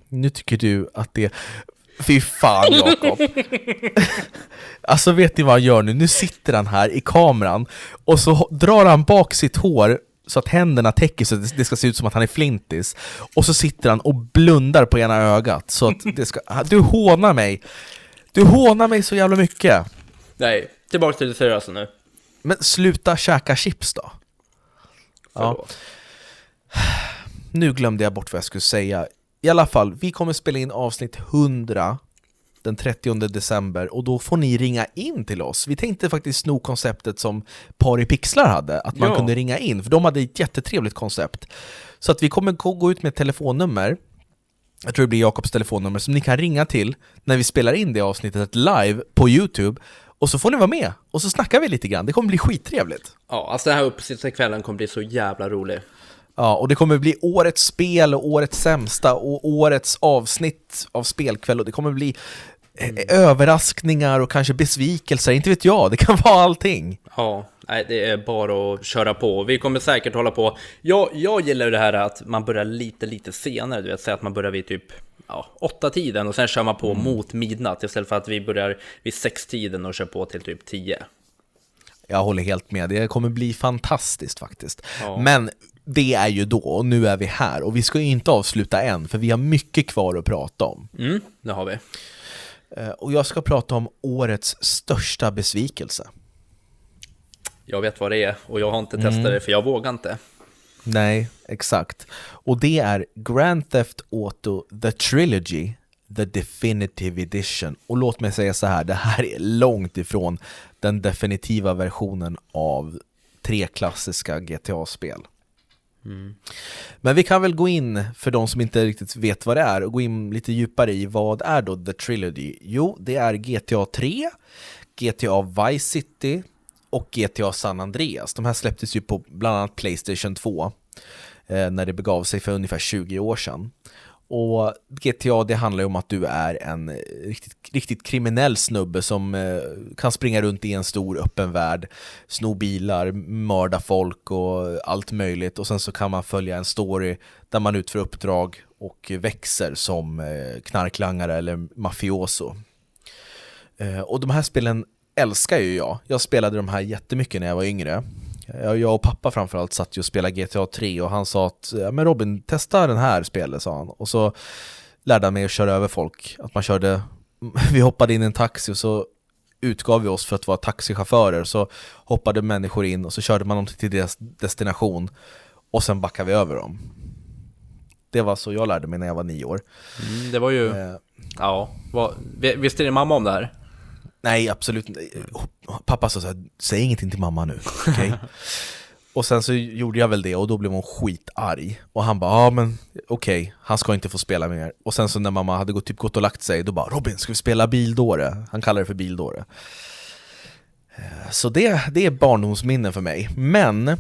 Nu tycker du att det... Fy fan Jakob! alltså vet ni vad han gör nu? Nu sitter han här i kameran och så drar han bak sitt hår så att händerna täcker så att det ska se ut som att han är flintis. Och så sitter han och blundar på ena ögat så att det ska... Du hånar mig! Du hånar mig så jävla mycket! Nej, tillbaka till det seriösa nu. Men sluta käka chips då. Ja. Nu glömde jag bort vad jag skulle säga. I alla fall, vi kommer spela in avsnitt 100 den 30 december och då får ni ringa in till oss. Vi tänkte faktiskt sno konceptet som Pari Pixlar hade, att man ja. kunde ringa in, för de hade ett jättetrevligt koncept. Så att vi kommer gå ut med ett telefonnummer jag tror det blir Jakobs telefonnummer, som ni kan ringa till när vi spelar in det avsnittet live på Youtube och så får ni vara med och så snackar vi lite grann, det kommer bli skittrevligt. Ja, alltså den här uppesittarkvällen kommer bli så jävla rolig. Ja, och det kommer bli årets spel och årets sämsta och årets avsnitt av spelkväll och det kommer bli mm. överraskningar och kanske besvikelser, inte vet jag, det kan vara allting. Ja, nej, det är bara att köra på. Vi kommer säkert hålla på. Jag, jag gillar det här att man börjar lite, lite senare, du vet, säg att man börjar vid typ ja, åtta tiden och sen kör man på mm. mot midnatt istället för att vi börjar vid sex tiden och kör på till typ tio. Jag håller helt med, det kommer bli fantastiskt faktiskt. Ja. Men det är ju då, och nu är vi här. Och vi ska ju inte avsluta än, för vi har mycket kvar att prata om. Mm, det har vi. Eh, och jag ska prata om årets största besvikelse. Jag vet vad det är, och jag har inte testat mm. det, för jag vågar inte. Nej, exakt. Och det är Grand Theft Auto The Trilogy The Definitive Edition. Och låt mig säga så här, det här är långt ifrån den definitiva versionen av tre klassiska GTA-spel. Mm. Men vi kan väl gå in, för de som inte riktigt vet vad det är, och gå in lite djupare i vad är då The Trilogy? Jo, det är GTA 3, GTA Vice City och GTA San Andreas. De här släpptes ju på bland annat Playstation 2 eh, när det begav sig för ungefär 20 år sedan. Och GTA det handlar ju om att du är en eh, riktigt, riktigt kriminell snubbe som eh, kan springa runt i en stor öppen värld, sno bilar, mörda folk och allt möjligt och sen så kan man följa en story där man utför uppdrag och växer som eh, knarklangare eller mafioso. Eh, och de här spelen älskar ju jag. Jag spelade de här jättemycket när jag var yngre. Jag och pappa framförallt satt ju och spelade GTA 3 och han sa att men Robin, testa den här spelet, sa han. Och så lärde han mig att köra över folk. Att man körde, vi hoppade in i en taxi och så utgav vi oss för att vara taxichaufförer. Så hoppade människor in och så körde man dem till deras destination och sen backade vi över dem. Det var så jag lärde mig när jag var nio år. Mm, det var ju, eh. ja, vad, visste din mamma om det här? Nej, absolut inte. Pappa sa såhär, säg ingenting till mamma nu? Okay? och sen så gjorde jag väl det och då blev hon skitarg. Och han bara, ja men okej, okay, han ska inte få spela mer. Och sen så när mamma hade gått, typ gått och lagt sig, då bara Robin, ska vi spela bildåre? Han kallar det för bildåre. Eh, så det, det är barndomsminnen för mig. Men eh,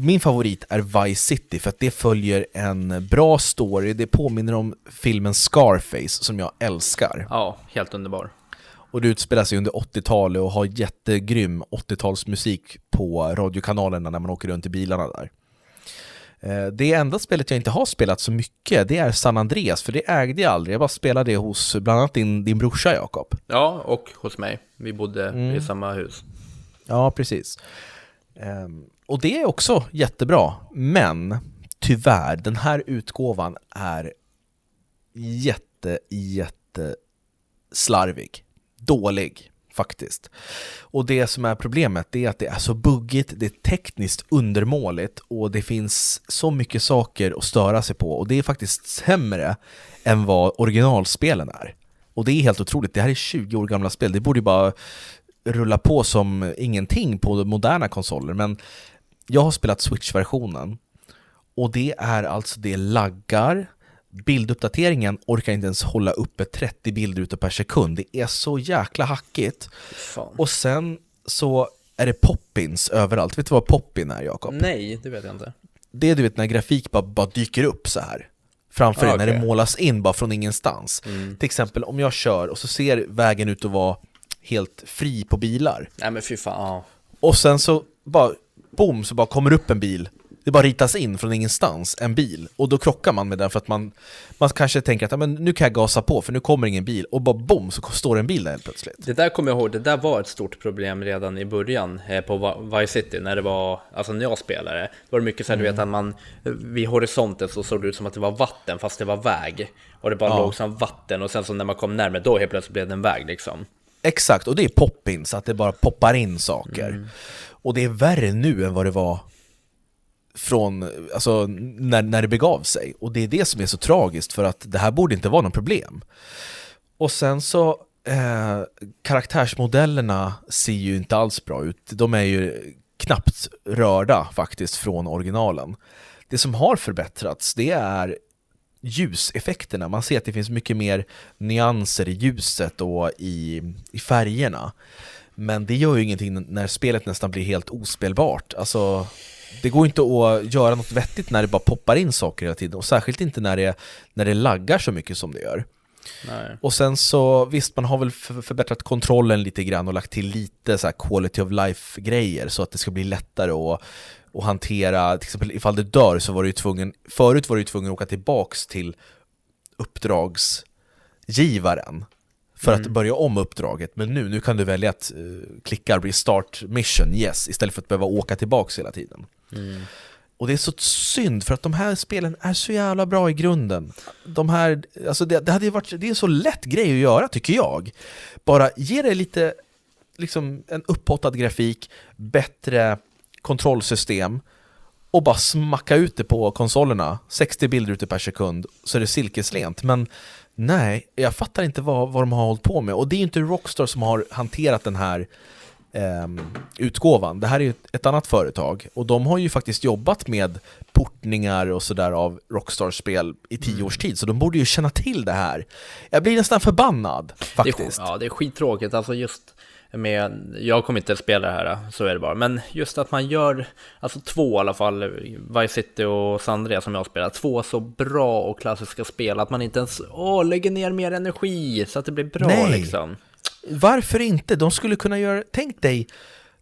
min favorit är Vice City för att det följer en bra story, det påminner om filmen Scarface som jag älskar. Ja, helt underbar. Och det utspelar sig under 80-talet och har jättegrym 80-talsmusik på radiokanalerna när man åker runt i bilarna där. Eh, det enda spelet jag inte har spelat så mycket, det är San Andreas, för det ägde jag aldrig. Jag bara spelade det hos bland annat din, din brorsa Jakob. Ja, och hos mig. Vi bodde mm. i samma hus. Ja, precis. Ehm, och det är också jättebra, men tyvärr, den här utgåvan är jätte, jätte slarvig dålig faktiskt. Och det som är problemet är att det är så buggigt, det är tekniskt undermåligt och det finns så mycket saker att störa sig på och det är faktiskt sämre än vad originalspelen är. Och det är helt otroligt, det här är 20 år gamla spel, det borde ju bara rulla på som ingenting på moderna konsoler men jag har spelat Switch-versionen och det är alltså det laggar, bilduppdateringen orkar inte ens hålla uppe 30 bilder per sekund. Det är så jäkla hackigt. Fan. Och sen så är det poppins överallt. Vet du vad poppin är Jakob? Nej, det vet jag inte. Det är du vet när grafik bara, bara dyker upp så här framför ah, dig, när det målas in bara från ingenstans. Mm. Till exempel om jag kör och så ser vägen ut att vara helt fri på bilar. Nej men fy fan. Ah. Och sen så bara, boom, så bara kommer upp en bil det bara ritas in från ingenstans en bil och då krockar man med den för att man, man kanske tänker att ja, men nu kan jag gasa på för nu kommer ingen bil och bara bom så står en bil där helt plötsligt. Det där kommer jag ihåg, det där var ett stort problem redan i början eh, på Vice City när det var, alltså när jag spelade. Då var det mycket så här, mm. du vet mm. att man, vid horisonten så såg det ut som att det var vatten fast det var väg. Och det bara ja. låg som vatten och sen så när man kom närmare då helt plötsligt blev det en väg liksom. Exakt, och det är pop-in så att det bara poppar in saker. Mm. Och det är värre nu än vad det var från, alltså, när, när det begav sig. Och det är det som är så tragiskt för att det här borde inte vara något problem. Och sen så, eh, karaktärsmodellerna ser ju inte alls bra ut. De är ju knappt rörda faktiskt från originalen. Det som har förbättrats, det är ljuseffekterna. Man ser att det finns mycket mer nyanser i ljuset och i, i färgerna. Men det gör ju ingenting när spelet nästan blir helt ospelbart. Alltså, det går inte att göra något vettigt när det bara poppar in saker hela tiden och särskilt inte när det, när det laggar så mycket som det gör. Nej. Och sen så, visst man har väl förbättrat kontrollen lite grann och lagt till lite så quality of life-grejer så att det ska bli lättare att, att hantera, till exempel ifall det dör så var du ju tvungen, förut var du ju tvungen att åka tillbaks till uppdragsgivaren för mm. att börja om uppdraget, men nu, nu kan du välja att uh, klicka restart mission, yes, istället för att behöva åka tillbaks hela tiden. Mm. Och det är så synd för att de här spelen är så jävla bra i grunden. De här, alltså det, det hade varit, det är en så lätt grej att göra tycker jag. Bara ge det lite, liksom en upphottad grafik, bättre kontrollsystem och bara smacka ut det på konsolerna. 60 bilder ute per sekund, så är det silkeslent. Men nej, jag fattar inte vad, vad de har hållit på med. Och det är inte Rockstar som har hanterat den här eh, utgåvan. Det här är ju ett, annat företag och de har ju faktiskt jobbat med portningar och sådär av Rockstar-spel i tio mm. års tid, så de borde ju känna till det här. Jag blir nästan förbannad faktiskt. Det är, ja, det är skittråkigt, alltså just med, jag kommer inte att spela det här, så är det bara. Men just att man gör, alltså två i alla fall, Vice City och Sandria som jag har spelat, två så bra och klassiska spel att man inte ens åh, lägger ner mer energi så att det blir bra Nej. liksom. Varför inte? De skulle kunna göra, tänk dig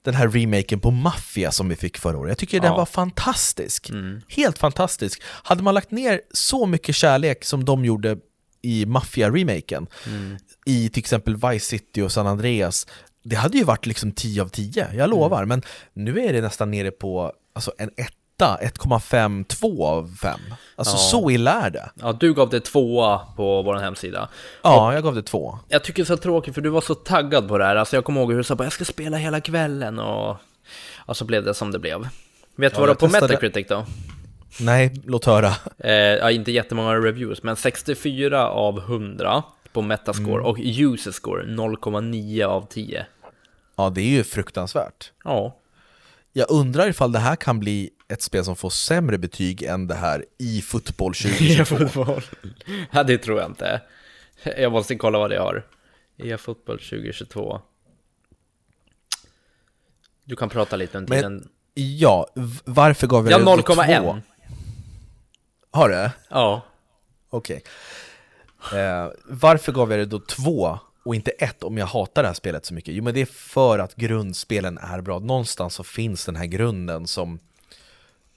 den här remaken på Mafia som vi fick förra året. Jag tycker ja. den var fantastisk. Mm. Helt fantastisk. Hade man lagt ner så mycket kärlek som de gjorde i Mafia-remaken, mm. i till exempel Vice City och San Andreas, det hade ju varit liksom 10 av 10, jag lovar. Mm. Men nu är det nästan nere på alltså, en 1 1,5, 2 av 5. Alltså ja. så illa är det. Ja, du gav det 2 på vår hemsida. Ja, och jag gav det 2. Jag tycker det är så tråkigt för du var så taggad på det här. Alltså jag kommer ihåg hur du sa bara jag ska spela hela kvällen och... Och så blev det som det blev. Vet du ja, vad du har på Metacritic då? Nej, låt höra. Eh, ja, inte jättemånga reviews, men 64 av 100 på Metascore mm. och user score 0,9 av 10. Ja, det är ju fruktansvärt. Ja. Jag undrar ifall det här kan bli ett spel som får sämre betyg än det här i fotboll 2022. ja, det tror jag inte. Jag måste kolla vad det har. E-fotboll 2022. Du kan prata lite om tiden. Ja, varför gav jag ja, det 0,1. Har det? Ja. Okej. Okay. Eh, varför gav jag det då 2 och inte ett om jag hatar det här spelet så mycket? Jo men det är för att grundspelen är bra. Någonstans så finns den här grunden som,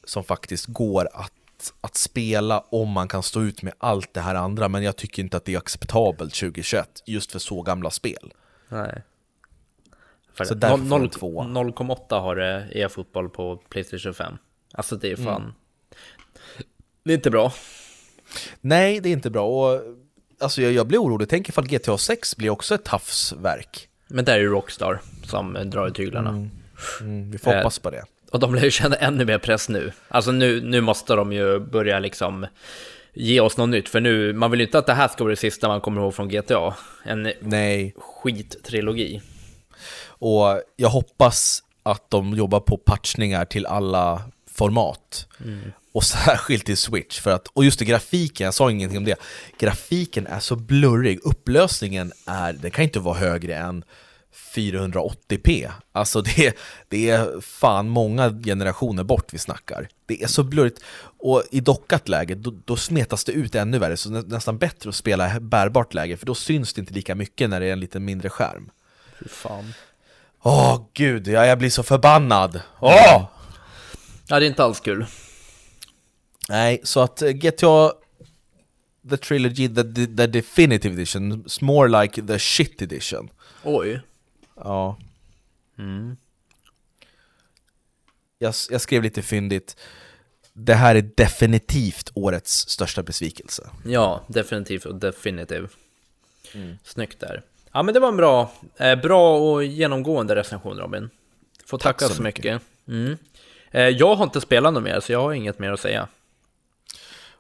som faktiskt går att, att spela om man kan stå ut med allt det här andra. Men jag tycker inte att det är acceptabelt 2021 just för så gamla spel. Nej. så därför 0,8 har det e-fotboll på Playstation 5. Alltså det är fan... Mm. Det är inte bra. Nej, det är inte bra. Och alltså jag, jag blir orolig. Tänk ifall GTA 6 blir också ett tafsverk. Men det är ju Rockstar som drar i tyglarna. Mm. Mm, vi får eh, hoppas på det. Och de lär ju känna ännu mer press nu. Alltså nu, nu måste de ju börja liksom ge oss något nytt. För nu, man vill ju inte att det här ska vara det sista man kommer ihåg från GTA. En Nej. skittrilogi. Och jag hoppas att de jobbar på patchningar till alla format. Mm. Och särskilt i Switch, för att, och just det, grafiken, jag sa ingenting om det. Grafiken är så blurrig, upplösningen är, den kan inte vara högre än 480p. Alltså det, det är fan många generationer bort vi snackar. Det är så blurrigt. Och i dockat läge, då, då smetas det ut ännu värre, så det är nästan bättre att spela bärbart läge, för då syns det inte lika mycket när det är en lite mindre skärm. Fy fan. Åh gud, ja, jag blir så förbannad! Åh! Ja, det är inte alls kul. Nej, så att uh, GTA The Trilogy, the, the, Definitive Edition, it's more like the shit edition. Oj. Ja. Mm. Jag, jag skrev lite fyndigt, det här är definitivt årets största besvikelse. Ja, definitivt och definitiv. Mm. Snyggt där. Ja men det var en bra, eh, bra och genomgående recension Robin. Får tacka Tack så, så mycket. mycket. Mm. Eh, jag har inte spelat något mer så jag har inget mer att säga.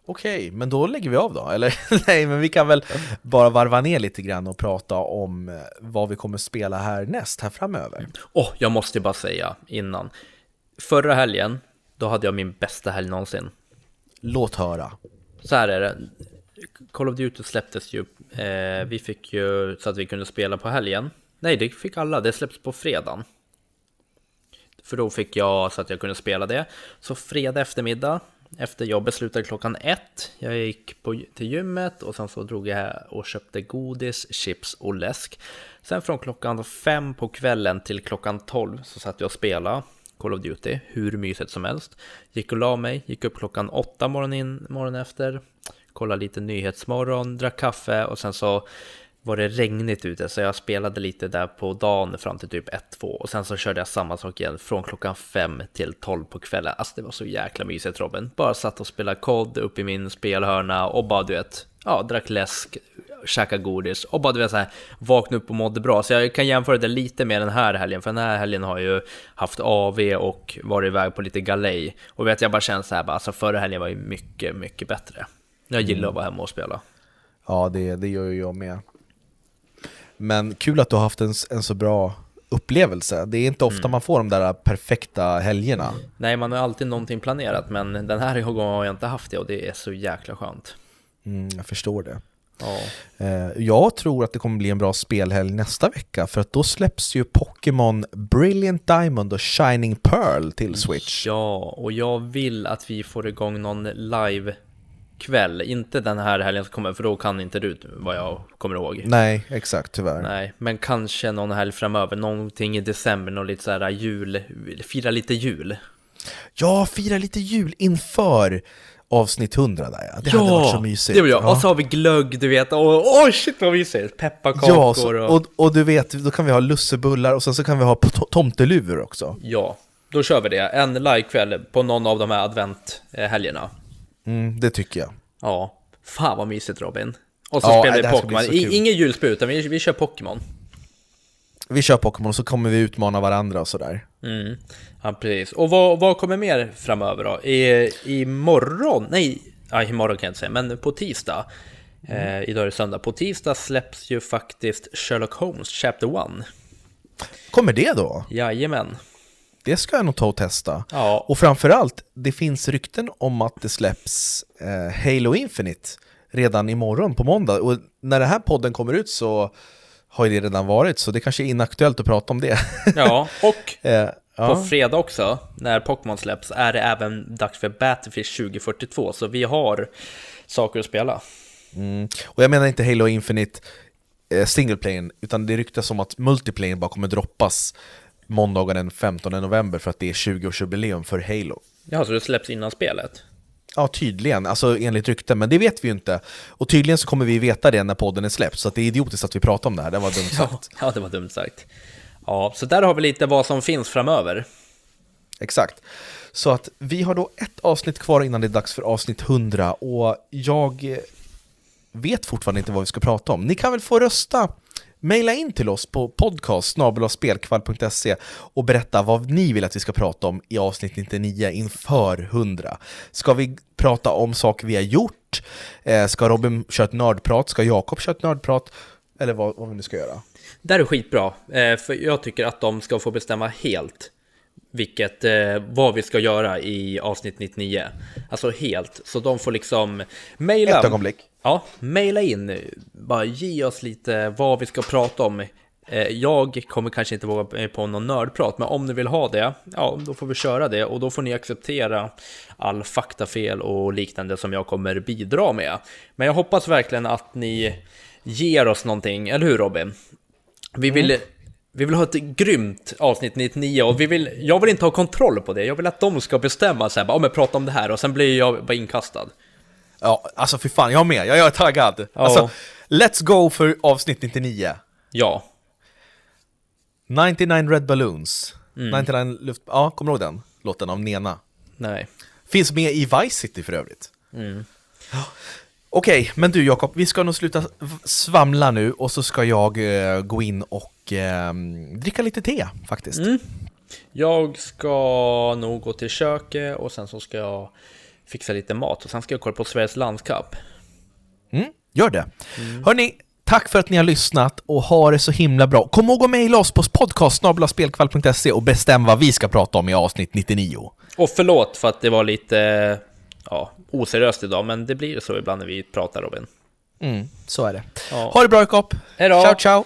Okej, men då lägger vi av då, eller? Nej, men vi kan väl bara varva ner lite grann och prata om eh, vad vi kommer spela härnäst här framöver. Åh, oh, jag måste bara säga innan. Förra helgen, då hade jag min bästa helg någonsin. Låt höra. Så här är det. Call of Duty släpptes ju, eh, vi fick ju så att vi kunde spela på helgen. Nej, det fick alla, det släpps på fredagen. För då fick jag så att jag kunde spela det. Så fredag eftermiddag, efter jobbet slutade klockan ett. Jag gick på, till gymmet och sen så drog jag och köpte godis, chips och läsk. Sen från klockan fem på kvällen till klockan tolv så satt jag och spelade Call of Duty, hur mysigt som helst. Gick och la mig, gick upp klockan åtta morgonen, morgonen efter, kollade lite nyhetsmorgon, drack kaffe och sen så var det regnigt ute så jag spelade lite där på dagen fram till typ 1-2 och sen så körde jag samma sak igen från klockan 5 till 12 på kvällen. Alltså det var så jäkla mysigt Robin. Bara satt och spelade kod upp i min spelhörna och bara du vet, ja, drack läsk, käkade godis och bara du vet så här, vaknade upp och mådde bra. Så jag kan jämföra det lite med den här helgen, för den här helgen har ju haft AV och varit iväg på lite galej. Och vet jag bara känner så här, alltså förra helgen var ju mycket, mycket bättre. Jag gillar att vara hemma och spela. Ja, det, det gör ju jag med. Men kul att du har haft en, en så bra upplevelse. Det är inte ofta Mm. man får de där perfekta helgerna. Nej, man har alltid någonting planerat, men den här gången har jag inte haft det och det är så jäkla skönt. Mm, jag förstår det. Ja, Eh, jag tror att det kommer bli en bra spelhelg nästa vecka, för att då släpps ju Pokémon Brilliant Diamond och Shining Pearl till Switch. ja, och jag vill att vi får igång någon live kväll, inte den här helgen som kommer, för då kan inte du vad jag kommer ihåg. Nej, exakt, tyvärr. Nej, men kanske någon helg framöver, någonting i december, någon lite såhär jul, fira lite jul. Ja, fira lite jul inför avsnitt 100 där ja. Det hade varit så mysigt. det vill jag. Ja. Och så har vi glögg, du vet, och oj shit vad mysigt! Pepparkakor Ja, så, och... och, och du vet, då kan vi ha lussebullar och sen så kan vi ha to- tomteluvor också. Ja, då kör vi det. En livekväll på någon av de här adventhelgerna. Mm, det tycker jag. Ja, fan vad mysigt Robin. Och så Ja, spelar vi Pokémon. Ingen julspel, utan vi, vi kör Pokémon. Vi kör Pokémon och så kommer vi utmana varandra och sådär. Mm. Ja, precis. Och vad, vad kommer mer framöver då? I, imorgon? Nej, ja, imorgon kan jag inte säga, men på tisdag. Eh, idag är det söndag. På tisdag släpps ju faktiskt Sherlock Holmes Chapter 1. Kommer det då? Jajamän. Det ska jag nog ta och testa. Ja, Och framförallt, det finns rykten om att det släpps eh, Halo Infinite redan imorgon på måndag. Och när den här podden kommer ut så har ju det redan varit, så det kanske är inaktuellt att prata om det. ja. och eh, På ja. fredag också, när Pokémon släpps, är det även dags för Battlefield 2042, så vi har saker att spela. Mm. Och jag menar inte Halo Infinite eh, single playen, utan det ryktas om att multiplayer bara kommer droppas måndagen den 15 november för att det är 20-årsjubileum för Halo. Ja, så det släpps innan spelet? Ja, tydligen, alltså enligt rykten, men det vet vi ju inte. Och tydligen så kommer vi veta det när podden är släppt, så det är idiotiskt att vi pratar om det här, det var dumt sagt. Ja, det var dumt sagt. Ja, så där har vi lite vad som finns framöver. Exakt. Så att vi har då ett avsnitt kvar innan det är dags för avsnitt 100 och jag vet fortfarande inte vad vi ska prata om. Ni kan väl få rösta, mejla in till oss på podcast och berätta vad ni vill att vi ska prata om i avsnitt 99 inför 100. Ska vi prata om saker vi har gjort? Eh, Ska Robin köra ett nördprat? Ska Jakob köra ett nördprat? Eller vad, vad vi nu ska göra. Det här är skitbra, eh, för jag tycker att de ska få bestämma helt vilket, eh, vad vi ska göra i avsnitt 99. Alltså helt, så de får liksom mejla. Ett ögonblick. Ja, mejla in. Bara ge oss lite vad vi ska prata om. Eh, Jag kommer kanske inte våga mig på någon nördprat, men om ni vill ha det, ja, då får vi köra det och då får ni acceptera all faktafel och liknande som jag kommer bidra med. Men jag hoppas verkligen att ni ger oss någonting, eller hur Robin? Vi vill, vi vill ha ett grymt avsnitt 99 och vi vill, jag vill inte ha kontroll på det. Jag vill att de ska bestämma så här, bara, om jag pratar om det här och sen blir jag bara inkastad. Ja, alltså för fan, jag är med, jag är taggad. Alltså, let's go för avsnitt 99. Ja, 99 Red Balloons. Mm. 99 luft... Ja, kommer du ihåg den låten av Nena? nej. Finns med i Vice City för övrigt. Mm. Okej, men du Jakob, vi ska nog sluta svamla nu och så ska jag eh, gå in och eh, dricka lite te faktiskt. Mm. Jag ska nog gå till köket och sen så ska jag fixa lite mat och sen ska jag kolla på Sveriges landskamp. Mm, gör det. Hörni, tack för att ni har lyssnat och ha det så himla bra. Kom ihåg att mejla oss på podcast.spelkvall.se och bestäm vad vi ska prata om i avsnitt 99. Och förlåt för att det var lite ja, oseriöst idag, men det blir så ibland när vi pratar Robin. Mm, så är det. Ja. Ha det bra Jakob! Hejdå. Ciao ciao!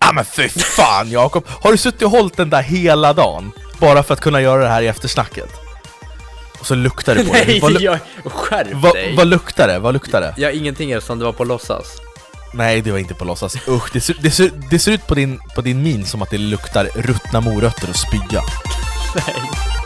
Ah men fy fan Jakob! Har du suttit och hållit den där hela dagen? Bara för att kunna göra det här i eftersnacket? Och så luktar det på Nej, dig. Vad, jag, skärp vad, dig! vad luktar det? Vad luktar det? Har ingenting som det var på låtsas. Nej, det var inte på låtsas. Usch, det ser, det ser, det ser ut på din, på din min som att det luktar ruttna morötter och spya. Nej.